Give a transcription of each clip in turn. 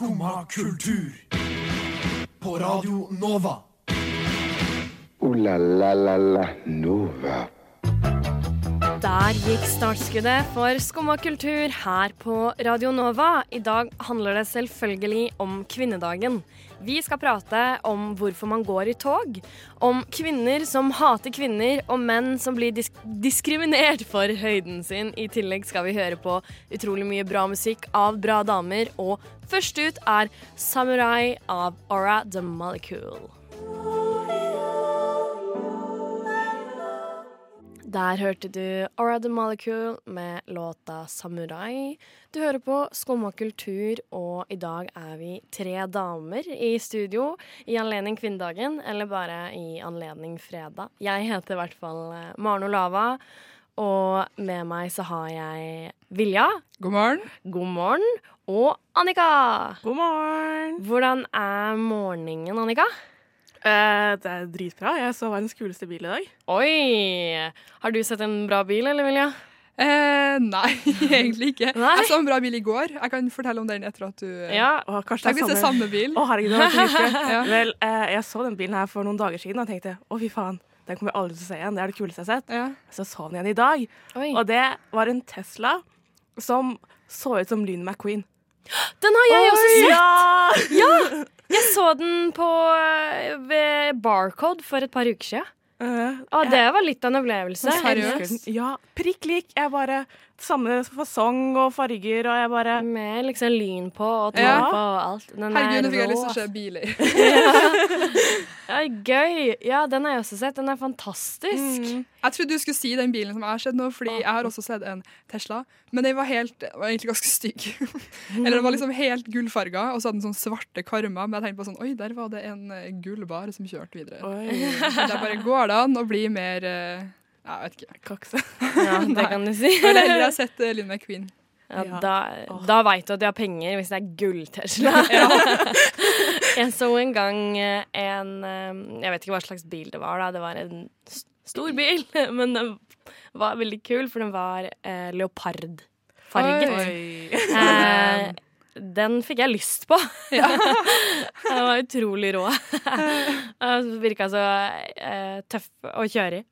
Skumma kultur. På Radio Nova. O-la-la-la-la Nova. Der gikk startskuddet for Skumma kultur her på Radio Nova. I dag handler det selvfølgelig om kvinnedagen. Vi skal prate om hvorfor man går i tog, om kvinner som hater kvinner, og menn som blir disk diskriminert for høyden sin. I tillegg skal vi høre på utrolig mye bra musikk av bra damer, og først ut er Samurai av Aura the Molecule. Der hørte du Aura the Molecule med låta 'Samurai'. Du hører på Skumma kultur, og i dag er vi tre damer i studio i anledning kvinnedagen, eller bare i anledning fredag. Jeg heter i hvert fall eh, Maren Olava, og med meg så har jeg Vilja. God morgen. God morgen. Og Annika. God morgen. Hvordan er morgenen, Annika? Eh, det er dritbra. Jeg så verdens kuleste bil i dag. Oi! Har du sett en bra bil, eller, Vilja? Uh, nei, egentlig ikke. Nei? Jeg så en bra bil i går. Jeg kan fortelle om den etter at du Ja. Å, kanskje Tenk hvis det er samme bil. Å, herregud, det var dritgøy. Ja. Vel, uh, jeg så den bilen her for noen dager siden og tenkte å, fy faen, den kommer jeg aldri til å se igjen. Det er det kuleste jeg har sett. Ja. Så så den igjen i dag, Oi. og det var en Tesla som så ut som Lyn McQueen. Den har jeg også sett! Ja! Jeg så den på ved Barcode for et par uker siden. Eh, Å, det var litt av en opplevelse. Seriøst? Ja, prikk lik. Jeg bare Samme fasong og farger, og jeg bare Med liksom lyn på og tå Ja. på og alt. Den Herregud, nå fikk jeg lyst til å rå. bil biler. Ja, gøy! Ja, den har jeg også sett. Den er fantastisk. Mm. Jeg trodde du skulle si den bilen som jeg har sett nå, fordi jeg har også sett en Tesla. Men den var, helt, var egentlig ganske stygg. Eller den var liksom helt gullfarga, og så hadde den sånn svarte karmer. Men jeg tenkte på sånn, oi, der var det en eh, gullbar som kjørte videre. Oi, Det bare går det an å bli mer eh, Jeg vet ikke. kakse. Ja, det kan du si. Eller heller har sett uh, Linn McQueen. Ja, Ja. da oh. da veit du at de har penger, hvis det er gull-Tesla. jeg så en gang eh, en eh, Jeg vet ikke hva slags bil det var. da Det var en stor bil, men den var veldig kul, for den var eh, leopardfarget. Oi. Eh, den fikk jeg lyst på. den var utrolig rå. Den Virka så eh, tøff å kjøre i.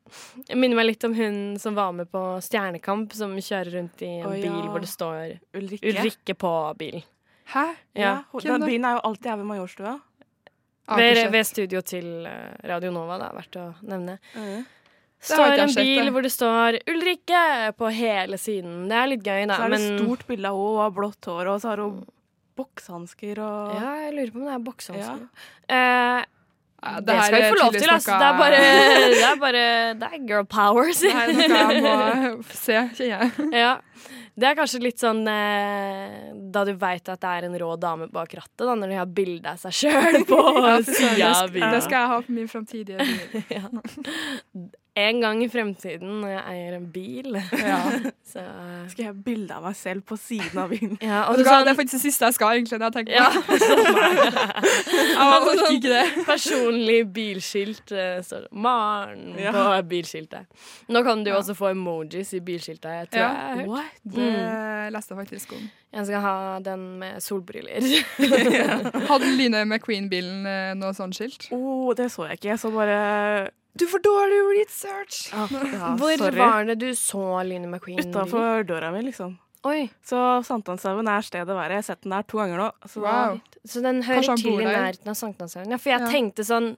Jeg minner meg litt om hun som var med på Stjernekamp, som kjører rundt i en bil ja. hvor det står Ulrikke. Ulrikke på bilen. Hæ? Ja, Ja. den bilen er jo alltid her ved Majorstua. Ved, ved studio til eh, Radio Nova, det er verdt å nevne. Mm. Står en bil det. hvor det står 'Ulrikke' på hele siden. Det er litt gøy, da. Så er det men stort bilde av henne, hun har blått hår, og så har hun boksehansker og ja, jeg lurer på om det er boksehansker. Ja. Eh, det, det, skal vi få lov til, altså. Det er bare Det er, bare, det er girl power, sier Det er noe jeg må se, kjenner jeg. Ja. Det er kanskje litt sånn eh, da du veit at det er en rå dame bak rattet, da, når de har bilde av seg sjøl på Ja, sida av bilen. det skal jeg ha på min framtidige bil. En gang i fremtiden når jeg eier en bil. Ja. Så, uh... Skal jeg ha bilde av meg selv på siden av bilen? ja, Og og sånn, det er faktisk det siste jeg skal, egentlig. Når jeg tenker ja, sånn, orker ikke det. personlig bilskilt eh, står 'Maren' Ja. på bilskiltet. Nå kan du jo også få emojis i bilskiltet. Jeg tror Ja. jeg har hørt. What? Det leste jeg faktisk om. Jeg skal ha den med solbriller. Hadde Line McQueen-bilen eh, noe sånt skilt? Oh, det så jeg ikke. Jeg så bare Du får dårlig research! ah, ja, Hvor Sorry. var det du så Line McQueen? Utafor døra mi, liksom. Oi, Så Sankthanshaugen er stedet å være. Jeg har sett den der to ganger nå. Så Wow. Så den hører til i nærheten av Sankthanshaugen? Ja, for jeg Ja. tenkte sånn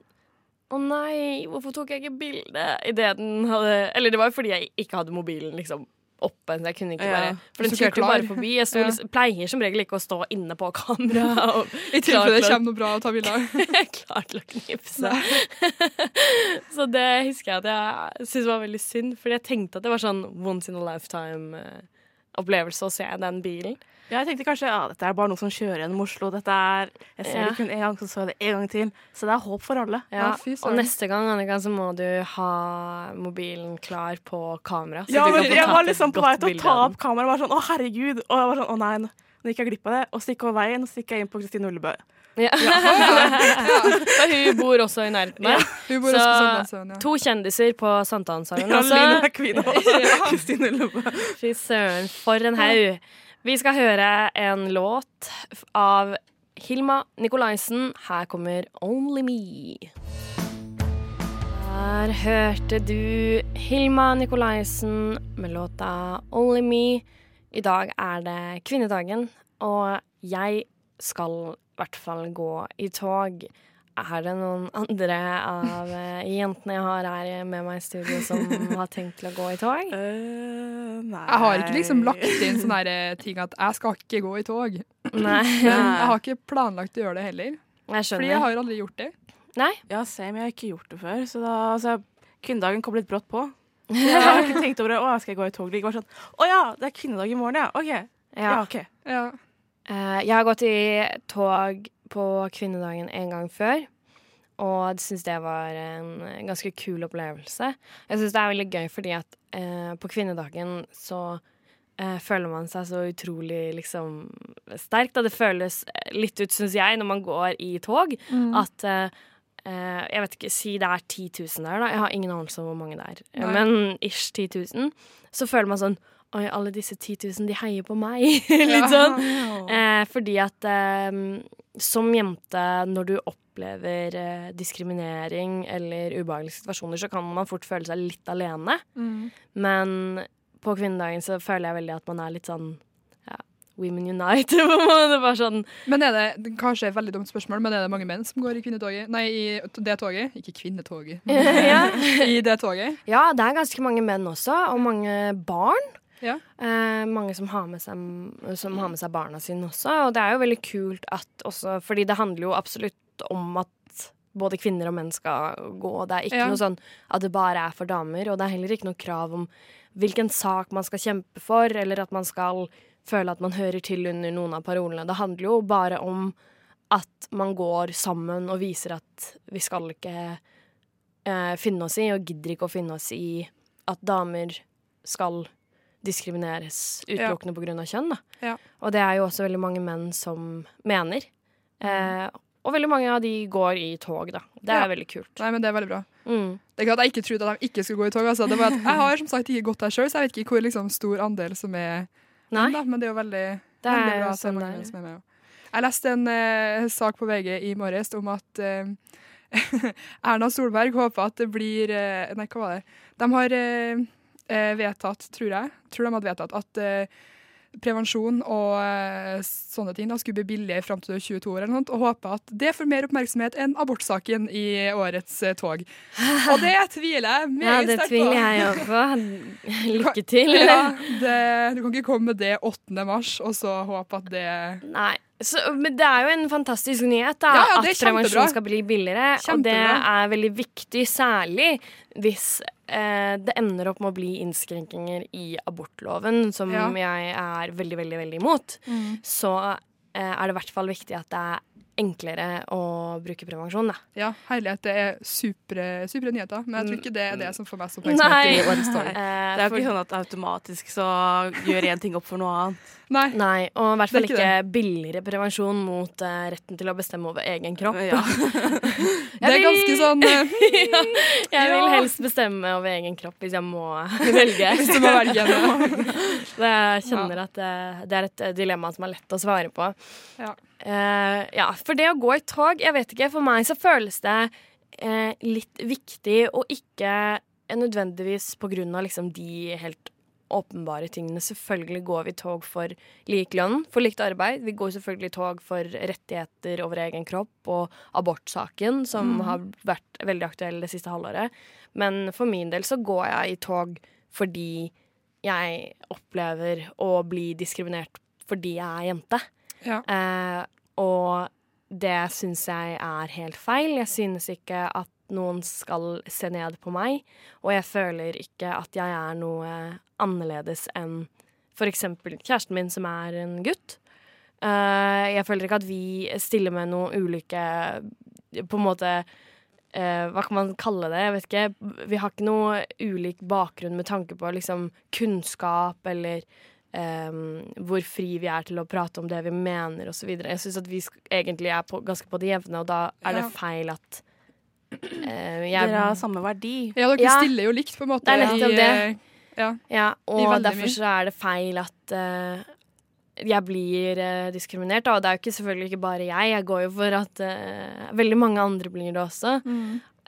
å nei, hvorfor tok jeg ikke bilde idet den hadde Eller det var jo fordi jeg ikke hadde mobilen liksom oppe. Så jeg kunne ikke bare For den kjørte jo bare forbi. Jeg stod, liksom, pleier som regel ikke å stå inne på kamera. Og I tilfelle det kommer noe bra å ta bilde av. klar til å knipse. så det husker jeg at jeg syntes var veldig synd, fordi jeg tenkte at det var sånn once in a lifetime-opplevelse å se den bilen. Ja, jeg tenkte kanskje ja, dette er bare noe som kjører gjennom Oslo. Dette er, Jeg ser Ja. det kun én gang, så så jeg det en gang til. Så det er håp for alle. Ja, Ja, fy og neste gang Annika, så må du ha mobilen klar på kamera. Så Ja, men Jeg var liksom på vei til å ta opp kameraet og var sånn å herregud. Og jeg var sånn å nei, nå gikk jeg glipp av det. Og så gikk jeg over veien, og så gikk jeg inn på Kristine Ullebø. Ja. Ja. hun bor også i nærheten der. Bor Så- ja. To kjendiser på Sankthanshaugen. Ja, Lina Line McQueen og Kristine Ullebø. Fy søren, for en haug. Vi skal høre en låt av Hilma Nikolaisen. Her kommer Only Me. Der hørte du Hilma Nikolaisen med låta Only Me. I dag er det kvinnedagen, og jeg skal i hvert fall gå i tog. Er det noen andre av eh, jentene jeg har her med meg i studio som har tenkt til å gå i tog? Uh, nei. Jeg har ikke liksom lagt inn sånne her eh, ting at jeg skal ikke gå i tog. Nei, Men jeg har ikke planlagt å gjøre det heller. jeg Fordi jeg skjønner. har aldri gjort det. Nei? Ja, same. Jeg har ikke gjort det før. Så da, altså, kvinnedagen kom litt brått på. Jeg har ikke tenkt over det. Å, skal jeg gå i tog? Det var sånn, Å ja, det er kvinnedag i morgen, ja. OK. Ja, Ja. ok. Ja. Uh, jeg har gått i tog på kvinnedagen en gang før. Og jeg syns det var en ganske kul opplevelse. Jeg syns det er veldig gøy fordi at eh, på kvinnedagen så eh, føler man seg så utrolig liksom sterk. Da det føles litt ut, syns jeg, når man går i tog, at eh, eh, Jeg vet ikke, si det er 10 000 der, da. Jeg har ingen anelse om hvor mange det er. Nei. Men ish 10 000. Så føler man sånn Oi, alle disse 10 000, de heier på meg. litt sånn. Eh, fordi at eh, som jente, når du opplever eh, diskriminering eller ubehagelige situasjoner, så kan man fort føle seg litt alene. Mm. Men på kvinnedagen så føler jeg veldig at man er litt sånn ja, Women unite. måte. Bare sånn Men er det kanskje et veldig dumt spørsmål, men er det mange menn som går i kvinnetoget? Nei, i det toget. Ikke kvinnetoget. ja. I det toget. ja, det er ganske mange menn også, og mange barn. Ja. Eh, mange som har, med seg, som har med seg barna sine også. Og det er jo veldig kult at også Fordi det handler jo absolutt om at både kvinner og menn skal gå. Det er ikke Ja. noe sånn at det bare er for damer, og det er heller ikke noe krav om hvilken sak man skal kjempe for, eller at man skal føle at man hører til under noen av parolene. Det handler jo bare om at man går sammen og viser at vi skal ikke eh, finne oss i, og gidder ikke å finne oss i at damer skal diskrimineres utelukkende på grunn av kjønn. Ja. Og det er jo også veldig mange menn som mener. Eh, og veldig mange av de går i tog, da. Det er Ja. veldig kult. Nei, men det er veldig bra. Mm. Det er ikke at jeg ikke trodde at de ikke skulle gå i tog. Altså. Det var at jeg har som sagt ikke gått der sjøl, så jeg vet ikke hvor liksom, stor andel som er Nei, menn, da. Men det er jo veldig, det veldig er bra at det er mange menn som er med. også. Jeg leste en eh, sak på VG i morges om at eh, Erna Solberg håper at det blir eh, Nei, hva var det? De har eh, vedtatt, tror jeg, tror de hadde vedtatt at eh, prevensjon og eh, sånne ting da, skulle bli billigere fram til 22 år, eller noe, og håper at det får mer oppmerksomhet enn abortsaken i årets eh, tog. Og det tviler jeg Ja, meget det sterkt på. tviler jeg òg på. Lykke til. Ja, det, du kan ikke komme med det 8. mars, og så håpe at det Nei. Så, men det er jo en fantastisk nyhet da, Ja, ja, at prevensjon skal bli billigere. Og det er veldig viktig, særlig hvis eh, det ender opp med å bli innskrenkinger i abortloven, som Ja. jeg er veldig, veldig, veldig imot. Så eh, er det i hvert fall viktig at det er enklere å bruke prevensjon. Da. Ja, herlighet. Det er supre, supre nyheter, men jeg tror ikke det er det som får mest oppmerksomhet i årets tog. Eh, Det er jo ikke sånn at automatisk så gjør én ting opp for noe annet. Nei. Nei, og i hvert fall ikke, ikke billigere prevensjon mot uh, retten til å bestemme over egen kropp. Ja. Det er ganske sånn uh, ja, jeg vil helst bestemme over egen kropp hvis jeg må velge. Hvis du må velge jeg kjenner at det, det er et dilemma som er lett å svare på. Ja. Uh, ja, for det å gå i tog, jeg vet ikke, for meg så føles det eh, litt viktig og ikke nødvendigvis på grunn av liksom de helt åpenbare tingene. Selvfølgelig går vi i tog for lik lønn, for likt arbeid. Vi går selvfølgelig i tog for rettigheter over egen kropp og abortsaken, som har vært veldig aktuell det siste halvåret. Men for min del så går jeg i tog fordi jeg opplever å bli diskriminert fordi jeg er jente. Ja. Eh, og det syns jeg er helt feil. Jeg synes ikke at noen skal se ned på meg, og jeg føler ikke at jeg er noe annerledes enn eksempel kjæresten min, som er en gutt. Eh, jeg føler ikke at vi stiller med noen ulike På en måte eh, Hva kan man kalle det? Jeg vet ikke. Vi har ikke noe ulik bakgrunn med tanke på liksom kunnskap eller um, hvor fri vi er til å prate om det vi mener osv. Jeg syns at vi sk egentlig er på, ganske på det jevne, og da er det feil at uh, jeg, Dere har samme verdi. ja, dere Ja. stiller jo likt, på en måte. Det er nettopp i, det. eh, Ja. Ja, og derfor så er det feil at uh, jeg blir eh, diskriminert. Da. Og det er jo ikke, selvfølgelig ikke bare jeg. Jeg går jo for at eh, veldig mange andre blir det også.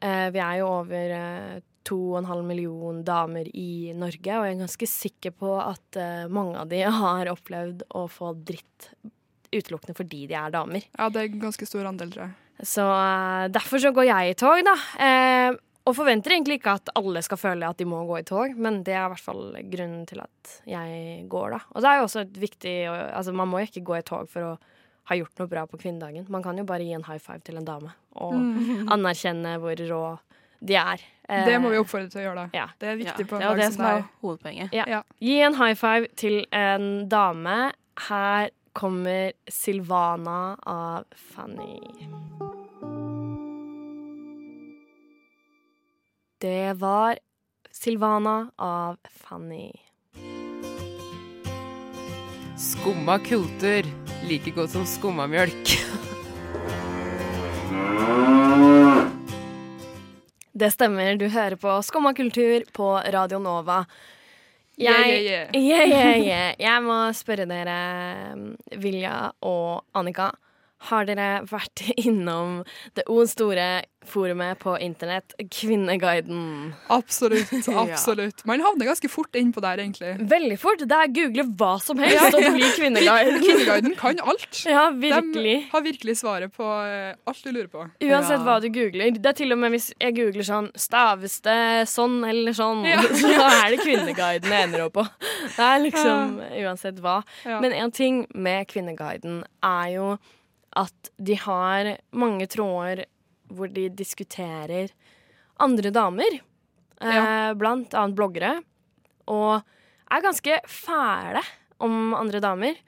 Eh, vi er jo over eh, to og en halv million damer i Norge, og jeg er ganske sikker på at uh, mange av de har opplevd å få dritt utelukkende fordi de er damer. Ja, det er en ganske stor andel, tror jeg. Så uh, derfor så går jeg i tog, da. Uh, og forventer egentlig ikke at alle skal føle at de må gå i tog, men det er i hvert fall grunnen til at jeg går, da. Og det er jo også et viktig Altså, man må jo ikke gå i tog for å ha gjort noe bra på kvinnedagen. Man kan jo bare gi en high five til en dame og anerkjenne hvor rå de er. Eh, Det må vi oppfordre til å gjøre, da. Ja. Det er Ja, viktig på en dag det som er hovedpoenget. Ja. Ja. Gi en high five til en dame. Her kommer Silvana av Fanny. Det var Silvana av Fanny. Skumma kultur. Like godt som skumma mjølk. Det stemmer, du hører på Skumma kultur på Radio Nova. Jeg, yeah, yeah. Yeah. Jeg må spørre dere, Vilja og Annika. Har dere vært innom det o store forumet på internett, Kvinneguiden? Absolutt. absolutt. Man havner ganske fort innpå der, egentlig. Veldig fort. Det er google hva som helst og blir kvinneguiden. Kvinneguiden kan alt. Ja, virkelig. De har virkelig svaret på eh, alt du lurer på. Uansett Ja. hva du googler. Det er til og med hvis jeg googler sånn Staves det sånn eller sånn? Ja. Så er det Kvinneguiden jeg ender opp på. Det er liksom uansett hva. Ja. Men en ting med Kvinneguiden er jo at de har mange tråder hvor de diskuterer andre damer. Eh, blant annet bloggere. Og er ganske fæle om andre damer.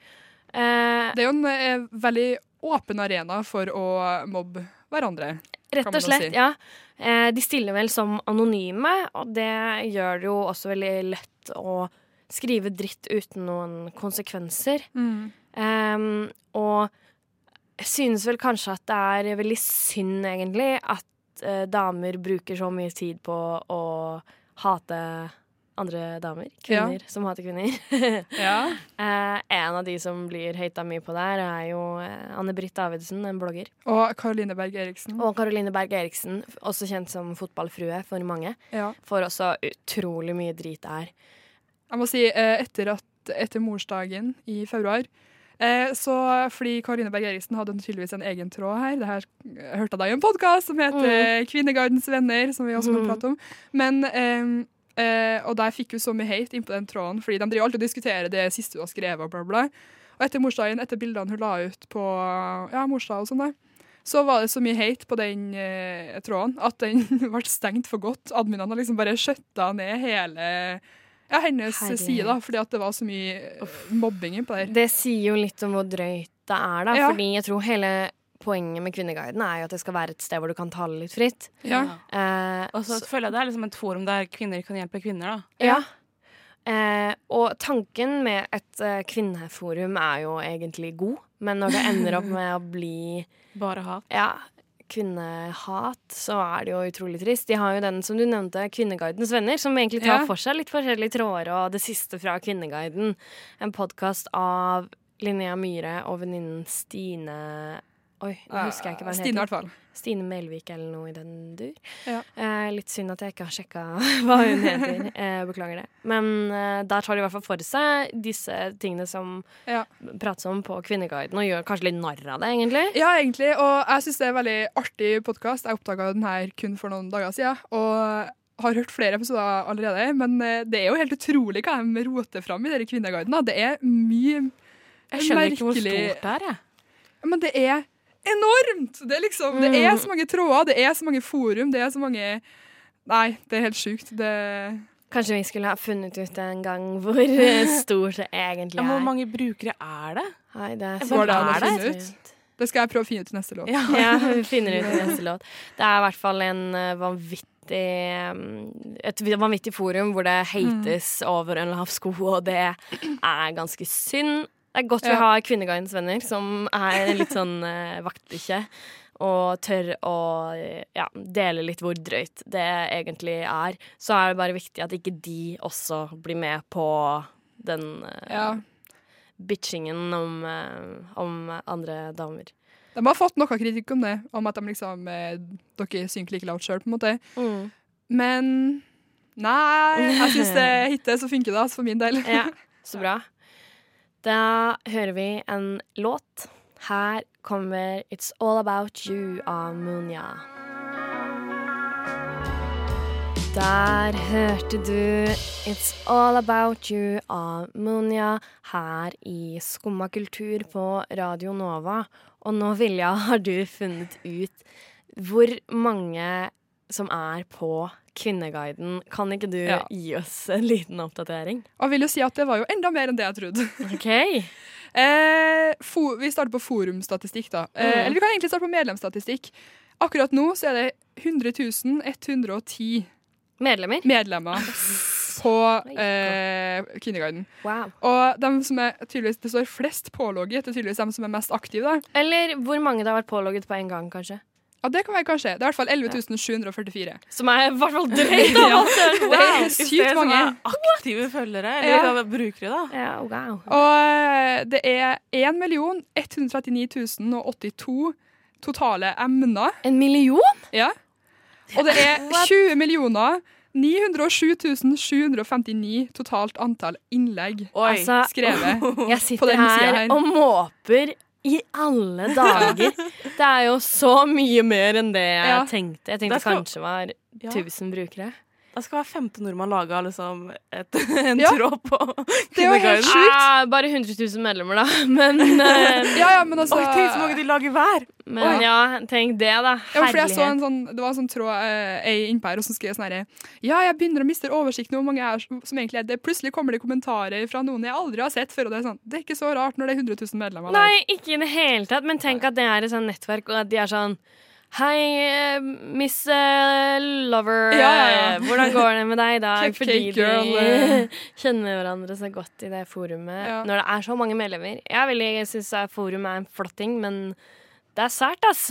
Eh, Det er jo en eh, veldig åpen arena for å mobbe hverandre. Rett og slett, si. ja. Eh, de stiller vel som anonyme, og det gjør det jo også veldig lett å skrive dritt uten noen konsekvenser. Em, og jeg synes vel kanskje at det er veldig synd, egentlig, at eh, damer bruker så mye tid på å hate andre damer. Kvinner som hater kvinner. Ja. Eh, en av de som blir høyta mye på der, er jo eh, Anne-Britt Davidsen, en blogger. Og Karoline Berg Eriksen. Og Caroline Berg Eriksen, også kjent som fotballfrue for mange, Ja. får også utrolig mye drit der. Jeg må si, eh, etter, at, etter morsdagen i februar eh, så Fordi Karine Berg Eriksen hadde tydeligvis en egen tråd her. Det her eh, hørte jeg da i en podkast som heter Kvinnegardens venner, som vi også kan Mm. prate om. Men eh, eh, Og der fikk hun så mye hate innpå den tråden, fordi de driver alltid og diskuterer det siste hun har skrevet. Og bla bla. Og etter morsdagen, etter bildene hun la ut på ja, morsdag og sånn, der, så var det så mye hate på den eh, tråden at den ble stengt for godt. Adminene har liksom bare skjøtta ned hele ja, hennes Herre. side, da, fordi at det var så mye eh, mobbing på der. Det sier jo litt om hvor drøyt det er, da. Ja. Fordi jeg tror hele poenget med Kvinneguiden er jo at det skal være et sted hvor du kan tale litt fritt. Ja. Eh, Og så føler jeg det er liksom et forum der kvinner kan hjelpe kvinner. da. Ja. Eh, og tanken med et eh, kvinneforum er jo egentlig god, men når det ender opp med å bli Bare hat. ja, kvinnehat, så er det jo utrolig trist. De har jo den som du nevnte, Kvinneguidens venner, som egentlig tar Ja. for seg litt forskjellige tråder, og det siste fra Kvinneguiden. En podkast av Linnea Myhre og venninnen Stine Oi, nå husker jeg ikke hva hun Stine, heter. Stine Melvik eller noe i den dur. Ja. Eh, litt synd at jeg ikke har sjekka hva hun heter. Eh, beklager det. Men eh, der tar de i hvert fall for seg disse tingene som Ja. prates om på Kvinneguiden, og gjør kanskje litt narr av det, egentlig. ja, egentlig. Og jeg syns det er en veldig artig podkast. Jeg oppdaga den her kun for noen dager siden. Og har hørt flere episoder allerede. Men eh, det er jo helt utrolig hva de roter fram i denne Kvinneguiden. da. Det er mye merkelig Jeg skjønner ikke hvor stort det er. jeg. Men det er enormt! Det er liksom, det er så mange tråder, det er så mange forum, det er så mange Nei, det er helt sjukt. Det Kanskje vi skulle ha funnet ut en gang hvor eh, stort det egentlig er. hvor mange brukere er det? Nei, det er så det er finne ut? Det skal jeg prøve å finne ut i neste låt. Ja. Ja, vi finner ut i neste låt. Det er i hvert fall en eh, vanvittig mm, et vanvittig forum hvor det hates over en lav sko, og det er ganske synd. Det er godt vi har Kvinneguidens venner, som er litt sånn eh, vaktbikkje. Og tør å ja, dele litt hvor drøyt det egentlig er. Så er det bare viktig at ikke de også blir med på den eh, Ja. bitchingen om, eh, om andre damer. De har fått noe kritikk om det, om at de liksom eh, Dere synker like lavt sjøl, på en måte. Mm. Men nei, jeg syns det hitter, så funker det altså, for min del. Ja, så bra. Da hører vi en låt. Her kommer It's All About You av Munya. Der hørte du It's All About You av Munya her i Skumma kultur på Radio Nova. Og nå, Vilja, har du funnet ut hvor mange som er på Kvinneguiden. Kan ikke du Ja. gi oss en liten oppdatering? Jeg vil jo si at det var jo enda mer enn det jeg trodde. OK. Eh, vi starter på forumstatistikk, da. Eh, Mm. Eller vi kan egentlig starte på medlemsstatistikk. Akkurat nå så er det 100 110 Medlemmer? medlemmer på eh, Kvinneguiden. Wow. Og de som er tydeligvis, det står flest pålogget, det er tydeligvis de som er mest aktive. da. Eller hvor mange det har vært pålogget på en gang, kanskje. Ja, det kan være kanskje. Det er i hvert fall 11.744. Som er i hvert fall drøyt. da, Ja. wow. Det er sykt mange. aktive følgere, eller Ja. brukere, da. Ja, wow. Og eh, det er 1 139 totale emner. En million? Ja. Og det er 20 millioner 907 759 totalt antall innlegg Oi. Altså, skrevet. altså, På sitter den siden her her. og måper i alle dager. Det er jo så mye mer enn det jeg Ja. tenkte. Jeg tenkte skal- kanskje var Ja. 1000 brukere. Da skal hver femte nordmann lage liksom et, en Ja. tråd på Det er jo helt Kvinneguiden. sjukt. Ah, bare 100 000 medlemmer, da. Men, uh, Ja, ja, men altså Oi, tenk så mange de lager hver! men ja, tenk det, da. ja, jeg så en sånn, Det var en sånn tråd eh, ei innpå her som skrev sånn herre Ja, jeg begynner å miste oversikten over hvor mange er som egentlig er det. Plutselig kommer det kommentarer fra noen jeg aldri har sett før, og det er sånn Det er ikke så rart når det er 100 000 medlemmer der. Nei, ikke i det hele tatt. Men tenk at det er et sånt nettverk, og at de er sånn Hei, Miss eh, Lover. Ja, ja, ja. Hvordan går det med deg i dag? Fordi girl, eh. de kjenner hverandre så godt i det forumet. Når det er så mange medlemmer. Jeg, vil- jeg syns forum er en flott ting, men det er svært, ass.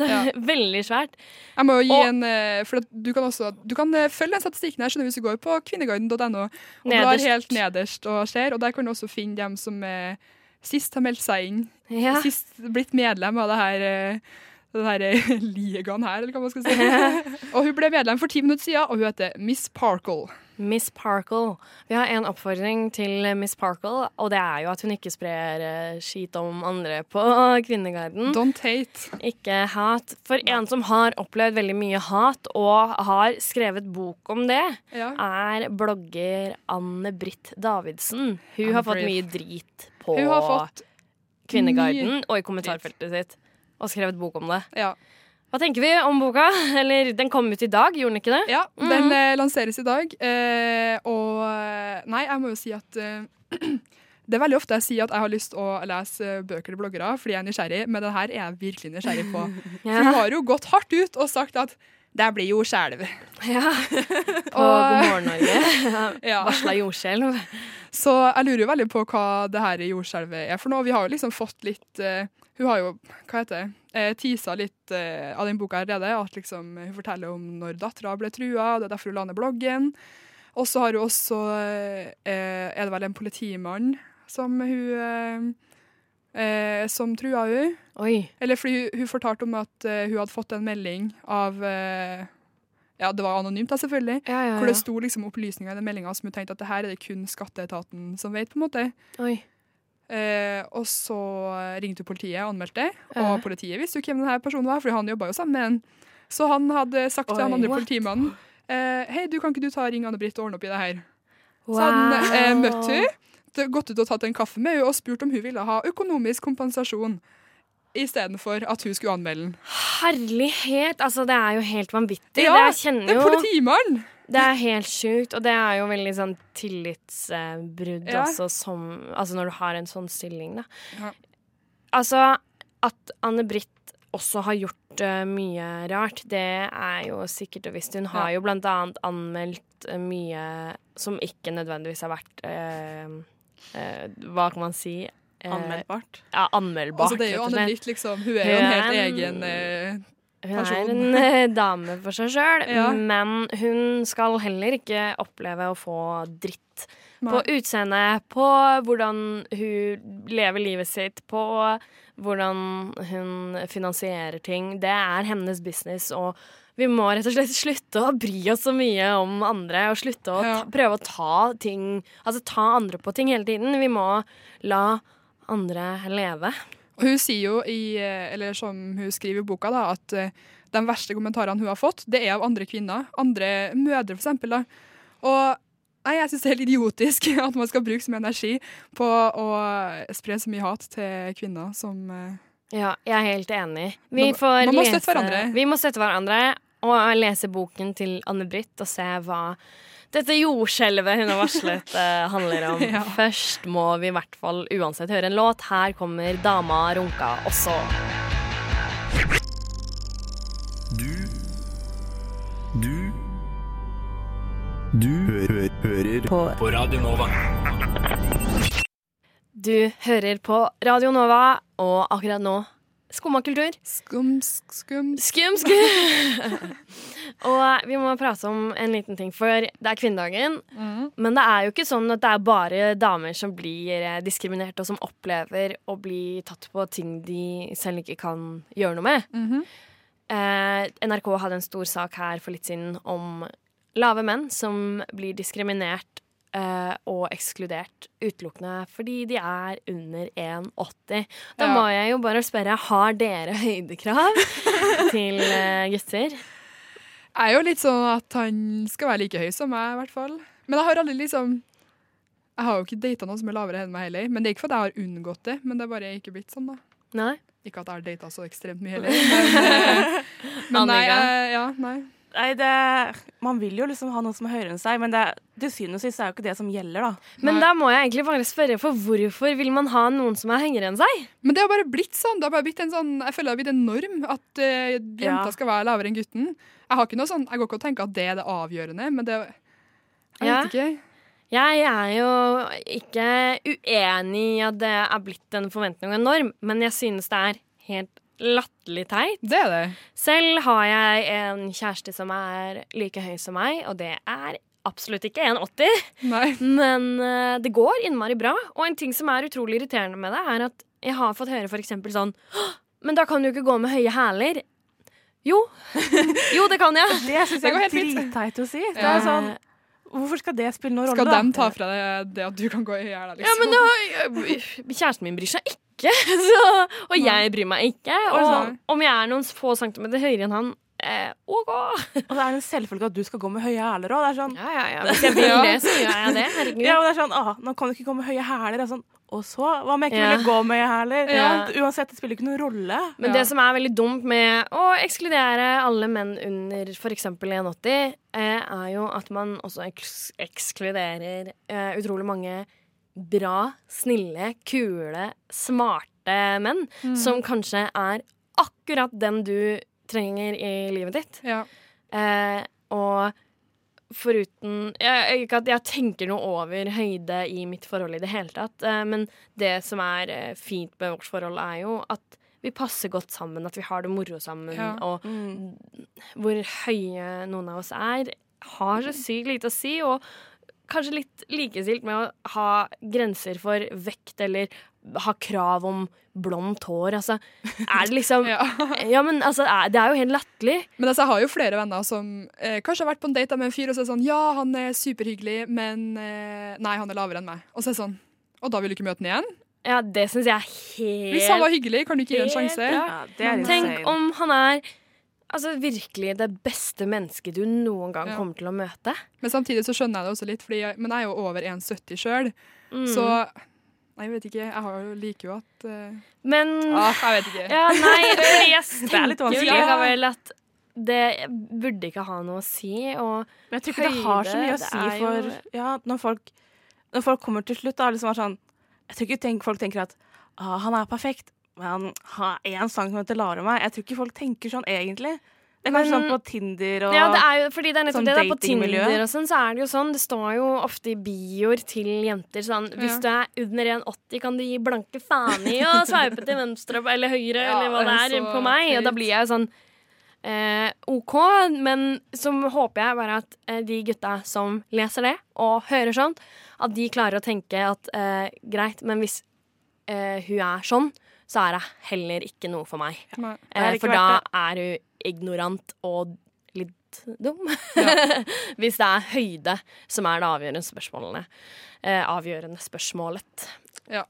Veldig svært. Jeg må jo gi Og- en eh, For du kan også Du kan følge den statistikken her skjønner hvis du går på kvinneguiden.no og blar helt nederst og ser, og der kan du også finne dem som sist har meldt seg inn. Sist blitt medlem av det her den her eh, ligaen her, eller hva man skal si. og hun ble medlem for ti minutter siden, og hun heter Miss Parkle. Miss Parkle. Vi har en oppfordring til Miss Parkle, og det er jo at hun ikke sprer eh, skit om andre på Kvinneguiden. Don't hate. Ikke hat. For en som har opplevd veldig mye hat, og har skrevet bok om det, Ja. er blogger Anne-Britt Davidsen. Hun har fått mye drit på Kvinneguiden og i kommentarfeltet sitt, og skrevet bok om det. Ja. Hva tenker vi om boka? Eller, den kom ut i dag, gjorde den ikke det? Ja, den eh, lanseres i dag. Eh, og eh, Nei, jeg må jo si at eh, Det er veldig ofte jeg sier at jeg har lyst å lese bøker til bloggere fordi jeg er nysgjerrig, men den her er jeg virkelig nysgjerrig på. Ja. hun har jo gått hardt ut og sagt at det blir jordskjelv. ja. På Og- God morgen Norge. Ja. Varsla jordskjelv. Så jeg lurer jo veldig på hva det her jordskjelvet er for noe. Vi har jo liksom fått litt eh, Hun har jo, hva heter det, eh, tisa litt eh, av den boka allerede. At liksom hun forteller om når dattera ble trua, og det er derfor hun la ned bloggen. Og så har hun også eh, Er det vel en politimann som hun eh, Som trua hun. Oi. Eller fordi hun, hun fortalte om at eh, hun hadde fått en melding av eh, Ja, det var anonymt, da, selvfølgelig. Ja, ja, Hvor det ja. sto liksom opplysninger i den meldinga som hun tenkte at det her er det kun skatteetaten som vet. på en måte. Oi. Eh, og så ringte hun politiet og anmeldte, og politiet visste jo hvem denne personen var, for han jobba jo sammen med en. Så han hadde sagt til Oi. han andre What? politimannen eh, Hei, du kan ikke du ta ringe Anne-Britt og ordne opp i det her? Wow. Så han eh, møtte henne, gått ut og tatt en kaffe med henne og spurt om hun ville ha økonomisk kompensasjon. Istedenfor at hun skulle anmelde den. Herlighet! Altså, det er jo helt vanvittig. Ja, det, Det er politimannen! Det er helt sjukt, og det er jo veldig sånn tillitsbrudd Ja. også, som Altså når du har en sånn stilling, da. Ja. Altså, at Anne-Britt også har gjort uh, mye rart, det er jo sikkert og visst. Hun har Ja. jo blant annet anmeldt uh, mye som ikke nødvendigvis har vært uh, Hva kan man si? Anmeldbart. Ja, anmeldbart. Altså, det er jo. Anne-Britt, liksom. Hun er jo en helt en- egen Hun er en eh, dame for seg sjøl, Ja. men hun skal heller ikke oppleve å få dritt På utseende, på hvordan hun lever livet sitt, på hvordan hun finansierer ting. Det er hennes business, og vi må rett og slett slutte å bry oss så mye om andre, og slutte å Ja. ta, prøve å ta ting Altså ta andre på ting hele tiden. Vi må la andre leve. Og hun sier jo i, eh, eller som hun skriver i boka, da, at eh, de verste kommentarene hun har fått, det er av andre kvinner. Andre mødre, for eksempel. Da. Og nei, jeg syns det er helt idiotisk at man skal bruke så mye energi på å spre så mye hat til kvinner som eh, Ja, jeg er helt enig. Vi Man- får man må lese, støtte hverandre. Vi må støtte hverandre og lese boken til Anne-Britt og se hva dette jordskjelvet hun har varslet, uh, handler om. Ja. Først må vi i hvert fall uansett høre en låt. Her kommer Dama runka også. Du Du Du hø hø hører på. på Radio Nova. Du hører på Radio Nova, og akkurat nå Skumma kultur. skum, skum Skum, skum. og vi må prate om en liten ting, for det er kvinnedagen. Men det er jo ikke sånn at det er bare damer som blir eh, diskriminert, og som opplever å bli tatt på ting de selv ikke kan gjøre noe med. Mhm. eh, NRK hadde en stor sak her for litt siden om lave menn som blir diskriminert og ekskludert utelukkende fordi de er under 1,80. Da Ja. må jeg jo bare spørre, har dere høydekrav til eh, gutter? Jeg er jo litt sånn at han skal være like høy som meg, i hvert fall. Men jeg har aldri liksom Jeg har jo ikke data noen som er lavere enn meg heller. Men det er ikke fordi jeg har unngått det, men det er bare ikke blitt sånn, da. Nei? Ikke at jeg har data så ekstremt mye heller. Men, eh, men nei, jeg, ja, nei. Nei, det, man vil jo liksom ha noen som er høyere enn seg, men det, til syvende og sist er jo ikke det som gjelder, da. Men Nei. da må jeg egentlig bare spørre, for hvorfor vil man ha noen som er høyere enn seg? Men det har bare blitt sånn. Det har bare blitt en sånn jeg føler det har blitt en norm at uh, jenta Ja. skal være lavere enn gutten. Jeg har ikke noe sånn, jeg går ikke og tenker at det er det avgjørende, men det Jeg Ja. vet ikke. Jeg er jo ikke uenig i at det er blitt en forventning og en norm, men jeg synes det er helt latterlig teit. Det er det. Selv har jeg en kjæreste som er like høy som meg, og det er absolutt ikke 1,80. Nei. Men uh, det går innmari bra. Og en ting som er utrolig irriterende med det, er at jeg har fått høre for eksempel sånn Men da kan du ikke gå med høye hæler. Jo. Jo, det kan jeg. Det syns Det jeg går er helt fint. dritteit å si. Det er sånn, hvorfor skal det spille noen rolle, Skal den de ta fra deg det at du kan gå i hjel? Liksom? Ja, men da, Kjæresten min bryr seg ikke, så, og jeg bryr meg ikke. Og om jeg er noen få centimeter høyere enn han, eh, OK. Og det er en selvfølge at du skal gå med høye hæler òg. Sånn Ja, ja, ja. Hvis jeg vil det, så gjør jeg det. Herregud. Ja, og det er sånn, ah, nå kan du ikke gå med høye hæler. Er Sånn, og så? Hva om jeg ikke Ja. ville gå med hæler? Ja. Uansett, det spiller ikke noen rolle. Men Ja. det som er veldig dumt med å ekskludere alle menn under f.eks. 1,80, eh, er jo at man også eks ekskluderer eh, utrolig mange bra, snille, kule, smarte menn som kanskje er akkurat den du trenger i livet ditt. Ja. Eh, og foruten jeg, Ikke at jeg tenker noe over høyde i mitt forhold i det hele tatt, eh, men det som er eh, fint med vårt forhold, er jo at vi passer godt sammen, at vi har det moro sammen. Ja. Og Mm. hvor høye noen av oss er, har så sykt lite å si. Og kanskje litt likestilt med å ha grenser for vekt eller ha krav om blondt hår. Altså, er det liksom Ja. Ja, men altså, er- det er jo helt latterlig. Men altså, jeg har jo flere venner som eh, kanskje har vært på en date med en fyr og så er sånn Ja, han er superhyggelig, men eh, nei, han er lavere enn meg. Og så er sånn Og da vil du ikke møte han igjen? Ja, det syns jeg er helt Hvis han var hyggelig, kan du ikke gi en sjanse? Ja, det er Tenk om han er altså, virkelig det beste mennesket du noen gang Ja. kommer til å møte. Men samtidig så skjønner jeg det også litt, fordi jeg, men jeg er jo over 1,70 sjøl, Mm. så Nei, jeg vet ikke. Jeg har jo, liker jo at uh... Men ah, Jeg vet ikke. Ja, nei, fordi jeg Det er litt tenker jo vel likevel at det burde ikke ha noe å si. Og Men jeg tror ikke det har så mye å si for jo- ja, når, folk, når folk kommer til slutt. Da, liksom er sånn, jeg tror ikke tenk, folk tenker at ah, han er perfekt, han har én sang som heter 'Lare meg. Jeg tror ikke folk tenker sånn egentlig. Det er kanskje Men- sånn på Tinder og ja, det er jo, fordi det er sånn det. Da, på. Tinder og sånn, så er det jo sånn. Det står jo ofte i bioer til jenter sånn Hvis du er under 1,80, kan du gi blanke faen i å sveipe til venstre eller høyre Ja, eller hva det er er på meg. Og da blir jeg jo sånn eh, OK, men så håper jeg bare at eh, de gutta som leser det og hører sånn, at de klarer å tenke at eh, greit, men hvis eh, hun er sånn, så er det heller ikke noe for meg. Nei. Eh, for da er hun ignorant og litt dum. hvis det er høyde som er det avgjørende spørsmålene. Eh, avgjørende spørsmålet. Ja.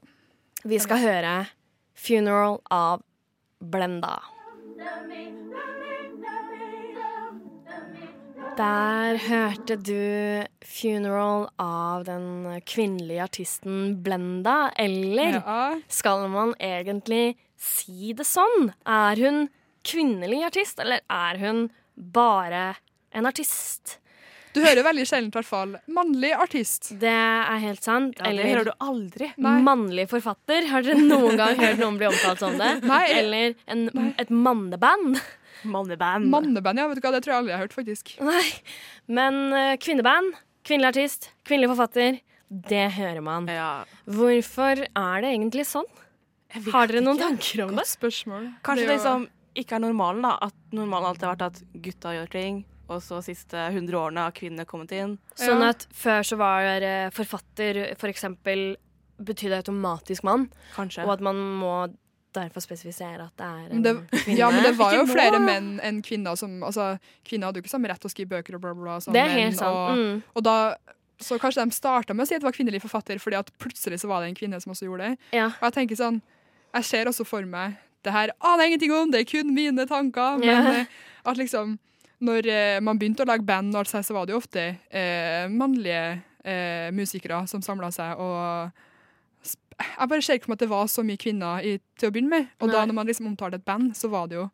Vi skal høre 'Funeral' av Blenda. Der hørte du 'Funeral' av den kvinnelige artisten Blenda. Eller Ja. skal man egentlig si det sånn? Er hun kvinnelig artist, eller er hun bare en artist? Du hører veldig sjelden, i hvert fall, mannlig artist. Det er helt sant. Ja, det eller hører du aldri. Nei. mannlig forfatter. Har dere noen gang hørt noen bli omtalt som det? Nei. Eller en, et manneband? Manneband. Manneband, ja, vet du hva, det tror jeg aldri jeg har hørt, faktisk. Nei. Men uh, kvinneband, kvinnelig artist, kvinnelig forfatter, det hører man. Ja. Hvorfor er det egentlig sånn? Har dere noen ikke. tanker om det? Godt spørsmål. Kanskje Det det er ikke er normalen, da. At normalen alltid har vært at gutta gjør ting, og så siste 100 årene har kvinnene kommet inn. Sånn at før så var eh, forfatter for eksempel betydde automatisk mann, Kanskje. og at man må derfor spesifisere at det er en det, kvinne. ja, men det var jo Ikke flere da. menn enn kvinner som Altså, kvinner hadde jo ikke samme rett til å skrive bøker og bla, bla, bla. som Det er menn, helt sant. Og, Mm. og da Så kanskje de starta med å si at det var kvinnelig forfatter, fordi at plutselig så var det en kvinne som også gjorde det. Ja. Og jeg tenker sånn Jeg ser også for meg Det her aner jeg ingenting om, det er kun mine tanker. Men Ja. eh, at liksom Når eh, man begynte å lage band, og alt så var det jo ofte eh, mannlige eh, musikere som samla seg og Jeg bare ser ikke for meg at det var så mye kvinner i, til å begynne med. Og da når man liksom omtalte et band, så var det jo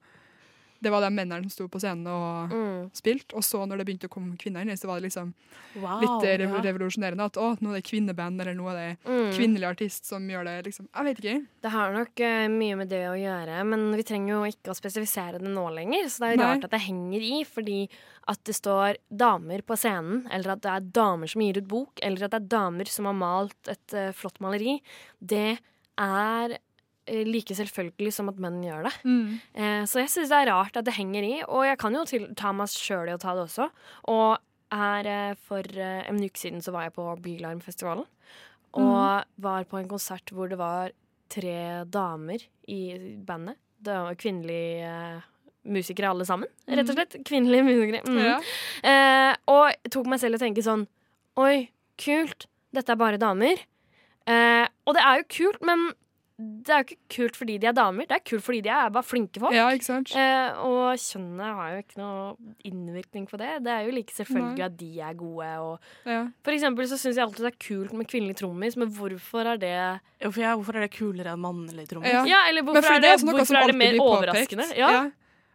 Det var de mennene som sto på scenen og Mm. spilte. Og så når det begynte å komme kvinner inn, så var det liksom wow, litt eh, ja. revolusjonerende. At å, nå er det kvinneband, eller nå er det Mm. kvinnelig artist som gjør det. liksom. Jeg vet ikke. Det har nok uh, mye med det å gjøre, men vi trenger jo ikke å spesifisere det nå lenger. Så det er jo rart at det henger i, fordi at det står damer på scenen, eller at det er damer som gir ut bok, eller at det er damer som har malt et uh, flott maleri, det er like selvfølgelig som at menn gjør det. Eh, så jeg syns det er rart at det henger i, og jeg kan jo til, ta meg sjøl i å ta det også. Og her eh, for eh, en uke siden så var jeg på Bylarmfestivalen. Og var på en konsert hvor det var tre damer i bandet. Det var kvinnelige eh, musikere alle sammen, rett og slett. Kvinnelige musikere. Mm. Ja. Eh, og tok meg selv og tenke sånn Oi, kult. Dette er bare damer. Eh, og det er jo kult, men det er jo ikke kult fordi de er damer. Det er kult fordi de er bare flinke folk. ja, ikke sant? Eh, og kjønnet har jo ikke noe innvirkning på det. Det er jo like selvfølgelig Nei. at de er gode. Og Ja. for eksempel så syns jeg alltid det er kult med kvinnelig trommis, men hvorfor er det Hvorfor, ja, hvorfor er det kulere enn mannlig trommis? Ja. Ja, eller hvorfor er det, er hvorfor er det mer overraskende? Ja. Ja.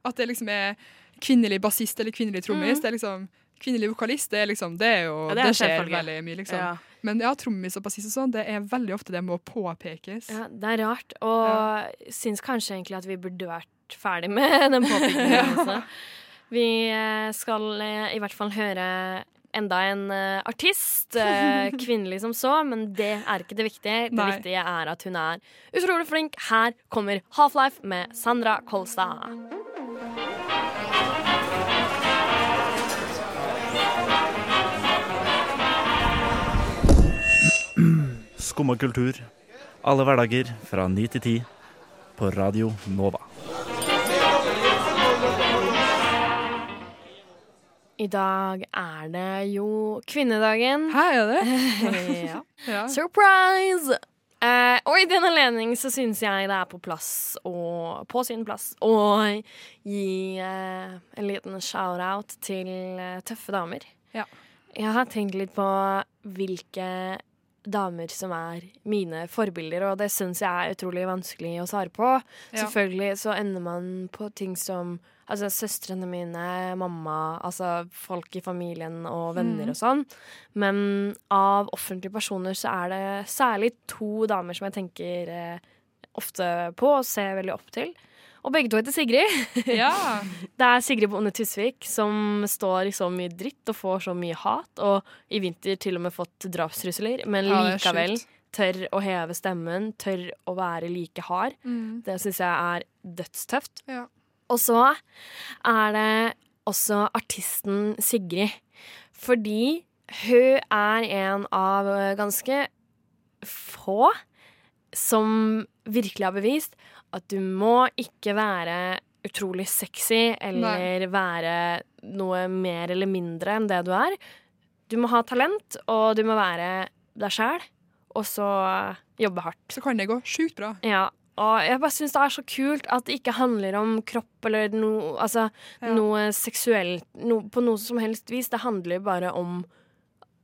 At det liksom er kvinnelig bassist eller kvinnelig trommis. Mm. Det er liksom Kvinnelig vokalist, det er liksom Det, er jo, Ja, det det, er skjer veldig mye, liksom. Ja. Men ja, trommis og bassist og sånn, det er veldig ofte det må påpekes. Ja, det er rart, og syns kanskje egentlig at vi burde vært ferdig med den påpekningen også. Vi eh, skal eh, i hvert fall høre enda en eh, artist, kvinnelig som så, men det er ikke det viktige. Det Nei. viktige er at hun er utrolig flink. Her kommer Half-Life med Sandra Kolstad. Skumma kultur. Alle hverdager fra 9 til 10 på Radio Nova. I dag er det jo kvinnedagen. Hæ, er det? ja. Ja. Surprise! Eh, og i den anledning så syns jeg det er på plass og på sin plass å gi eh, en liten shout-out til eh, tøffe damer. Ja. Jeg har tenkt litt på hvilke damer som er mine forbilder, og det syns jeg er utrolig vanskelig å svare på. Ja. Selvfølgelig så ender man på ting som Altså søstrene mine, mamma, altså folk i familien og venner Mm. og sånn. Men av offentlige personer så er det særlig to damer som jeg tenker eh, ofte på og ser veldig opp til. Og begge to heter Sigrid. ja. Det er Sigrid Bonde Tusvik som står i så mye dritt og får så mye hat, og i vinter til og med fått drapstrusler, men Ja, likevel tør å heve stemmen, tør å være like hard. Mm. Det syns jeg er dødstøft. Ja. Og så er det også artisten Sigrid. Fordi hun er en av ganske få som virkelig har bevist at du må ikke være utrolig sexy eller være noe mer eller mindre enn det du er. Du må ha talent, og du må være deg sjæl, og så jobbe hardt. Så kan det gå sjukt bra. Ja, og jeg bare syns det er så kult at det ikke handler om kropp eller noe Altså Ja. noe seksuelt no, på noe som helst vis. Det handler bare om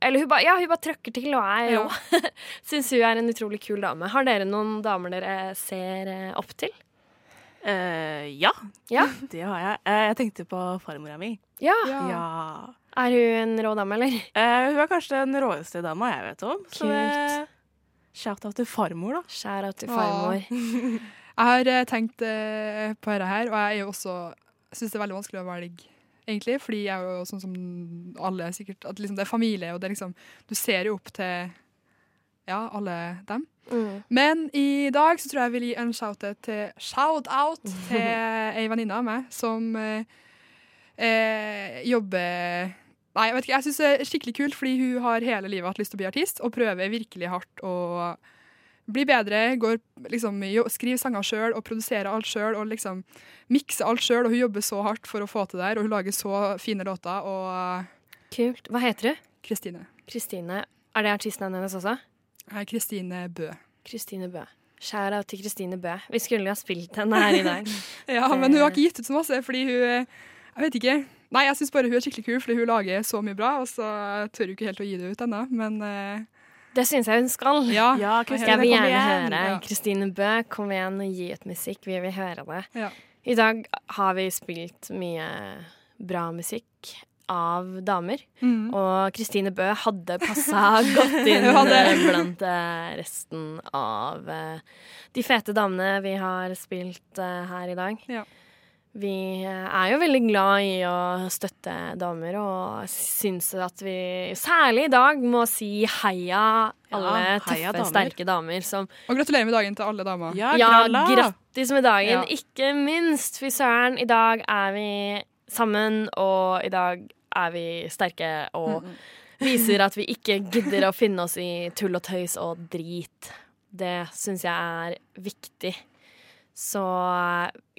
Eller hun bare, ja, bare trøkker til og jeg Ja. Syns hun er en utrolig kul dame. Har dere noen damer dere ser eh, opp til? Uh, ja, Ja. det har jeg. Uh, jeg tenkte på farmora mi. Ja. Ja. Ja. Er hun en rå dame, eller? Uh, hun er kanskje den råeste dama jeg vet om. Så det Shout-out til farmor, da. Shout-out til farmor. Jeg har tenkt på dette her, og jeg er jo også syns det er veldig vanskelig å velge, egentlig. Fordi jeg er jo sånn som alle sikkert, at liksom det er familie, og det er liksom Du ser jo opp til ja, alle dem. Mm. Men i dag så tror jeg jeg vil gi en shout-out til, shout-out til ei venninne av meg som eh, eh, jobber Nei, jeg vet ikke, jeg syns det er skikkelig kult, fordi hun har hele livet hatt lyst til å bli artist, og prøver virkelig hardt å bli bedre. Går liksom, Skriver sanger sjøl og produserer alt sjøl og liksom mikser alt sjøl. Og hun jobber så hardt for å få til det her, og hun lager så fine låter. Og Kult. Hva heter du? Kristine. Kristine. Er det artistnavnet hennes også? Er Kristine Bø. Kristine Bø. Skjæra til Kristine Bø. Vi skulle ha spilt henne her i dag. Ja, men hun har ikke gitt ut så masse, fordi hun Jeg vet ikke. Nei, jeg syns bare hun er skikkelig kul, fordi hun lager så mye bra, og så tør hun ikke helt å gi det ut ennå, men eh, Det syns jeg hun skal. ja. Ja, Kristine, Jeg vil gjerne høre Ja. Kristine Bø. Kom igjen, og gi ut musikk. Vi vil høre det. Ja. I dag har vi spilt mye bra musikk av damer. Mm. Og Kristine Bø hadde passa godt inn hadde. blant eh, resten av eh, de fete damene vi har spilt eh, her i dag. Ja. Vi er jo veldig glad i å støtte damer, og syns at vi særlig i dag må si heia alle heia tøffe, damer. sterke damer som Og gratulerer med dagen til alle damer. Ja, Ja, grattis med dagen. Ja. Ikke minst, fy søren, i dag er vi sammen, og i dag er vi sterke og viser at vi ikke gidder å finne oss i tull og tøys og drit. Det syns jeg er viktig. Så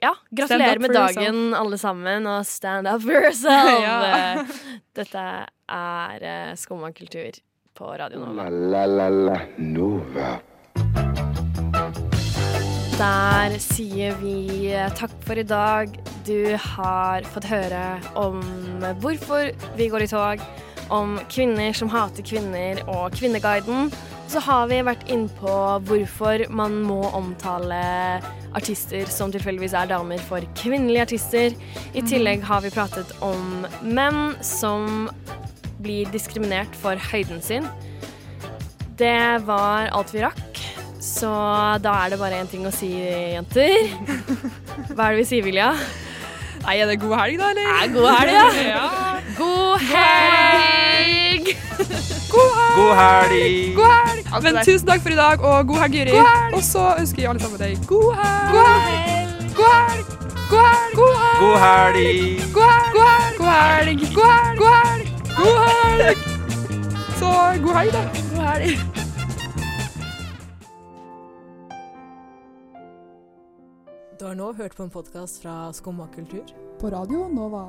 ja, gratulerer med dagen, dagen, alle sammen, og stand up for yourself! Ja. Dette er uh, Skumma kultur på Radio Nova. La la la la Nova. Der sier vi eh, takk for i dag. Du har fått høre om hvorfor vi går i tog, om kvinner som hater kvinner og Kvinneguiden. Så har vi vært inn på hvorfor man må omtale artister som tilfeldigvis er damer, for kvinnelige artister. I tillegg har vi pratet om menn som blir diskriminert for høyden sin. Det var alt vi rakk. Så da er det bare én ting å si, jenter. Hva er det vi sier, Vilja? Nei, er det god helg, da, eller? Er god helg, ja. ja. God helg! God helg! God helg! Men tusen takk for i dag, og god helg, Jyri. Og så ønsker vi alle sammen deg god helg. God helg! God helg! God helg! God helg! God helg! God helg! God helg! God helg! God helg! God helg! Så god helg, da. God helg. Du har nå hørt på en podkast fra Skumma kultur. På Radio Nova.